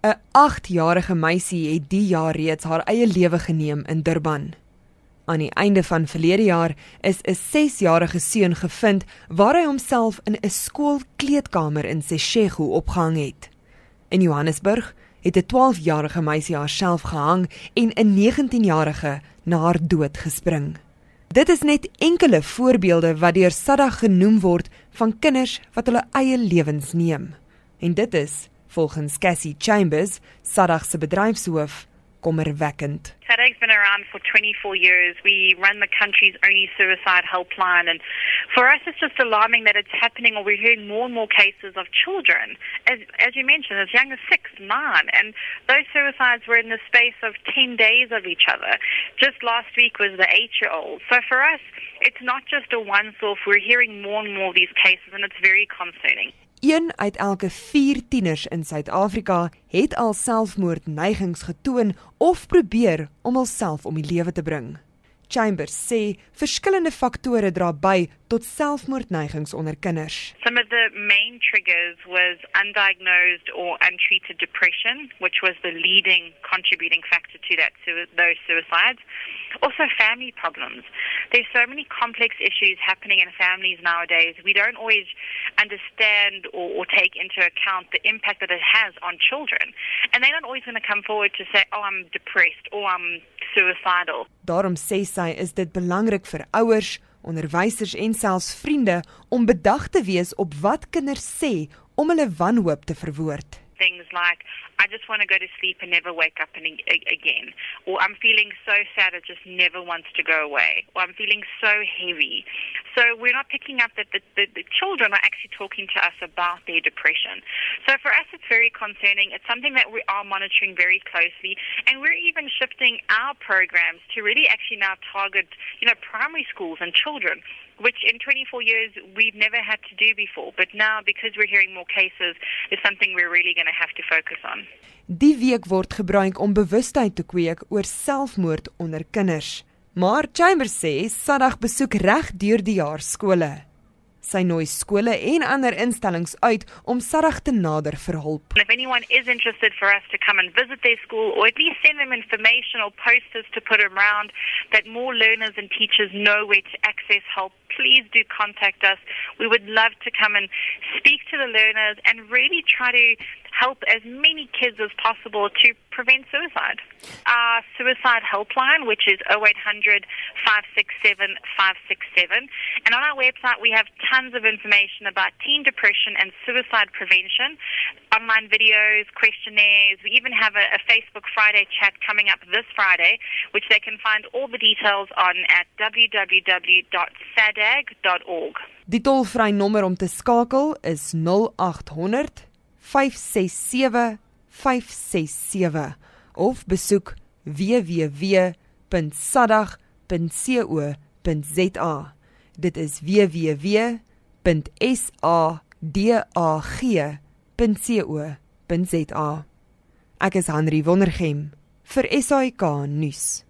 'n 8-jarige meisie het die jaar reeds haar eie lewe geneem in Durban. Aan die einde van verlede jaar is 'n 6-jarige seun gevind waar hy homself in 'n skoolkleedkamer in Seshego opgehang het. In Johannesburg het 'n 12-jarige meisie haarself gehang en 'n 19-jarige na haar dood gespring. Dit is net enkele voorbeelde wat deur SADA genoem word van kinders wat hulle eie lewens neem. En dit is volgens Cassie Chambers, SADA se bedryfshoof, kommerwekkend. SADAG's been around for 24 years. We run the country's only suicide helpline. And for us, it's just alarming that it's happening, or we're hearing more and more cases of children, as, as you mentioned, as young as six, nine. And those suicides were in the space of 10 days of each other. Just last week was the eight year old. So for us, it's not just a once off. We're hearing more and more of these cases, and it's very concerning. Een uit elke 4 tieners in Suid-Afrika het al selfmoordneigings getoon of probeer om hulself om die lewe te bring. Chambers sê verskillende faktore dra by tot selfmoordneigings onder kinders. Some of the main triggers was undiagnosed or untreated depression, which was the leading contributing factor to that to those suicides. Also family problems. There's so many complex issues happening in families nowadays. We don't always understand or, or take into account the impact that it has on children. And they're not always going to come forward to say, "Oh, I'm depressed" or "I'm suicidal." Daarom sê sy is dit belangrik vir ouers, onderwysers en selfs vriende om bedag te wees op wat kinders sê om hulle wanhoop te verwoord. Things like I just want to go to sleep and never wake up again. Or I'm feeling so sad it just never wants to go away. Or I'm feeling so heavy. So we're not picking up that the, the, the children are actually talking to us about their depression. So for us, it's very concerning. It's something that we are monitoring very closely. And we're even shifting our programs to really actually now target, you know, primary schools and children which in 24 years we've never had to do before. But now, because we're hearing more cases, is something we're really going to have to focus on. Die week word gebruik om bewustheid te kweek oor selfmoord onder kinders. Maar Chambers sê Sadag besoek reg deur die jaar skole. Sy nooi skole en ander instellings uit om Sadag te nader vir hulp. If anyone is interested for us to come and visit their school or at least send them information or posters to put around that more learners and teachers know where to access help, please do contact us. We would love to come and speak to the learners and really try to help as many kids as possible to prevent suicide. Our suicide helpline, which is 0800 567 567. And on our website, we have tons of information about teen depression and suicide prevention, online videos, questionnaires. We even have a, a Facebook Friday chat coming up this Friday, which they can find all the details on at www.sadag.org. Die tolvrye nommer om te skakel is 0800 567 of besoek www.sadag.co.za. Dit is www.sadag.co.za. Ek is Henry Wondergem vir SAK nuus.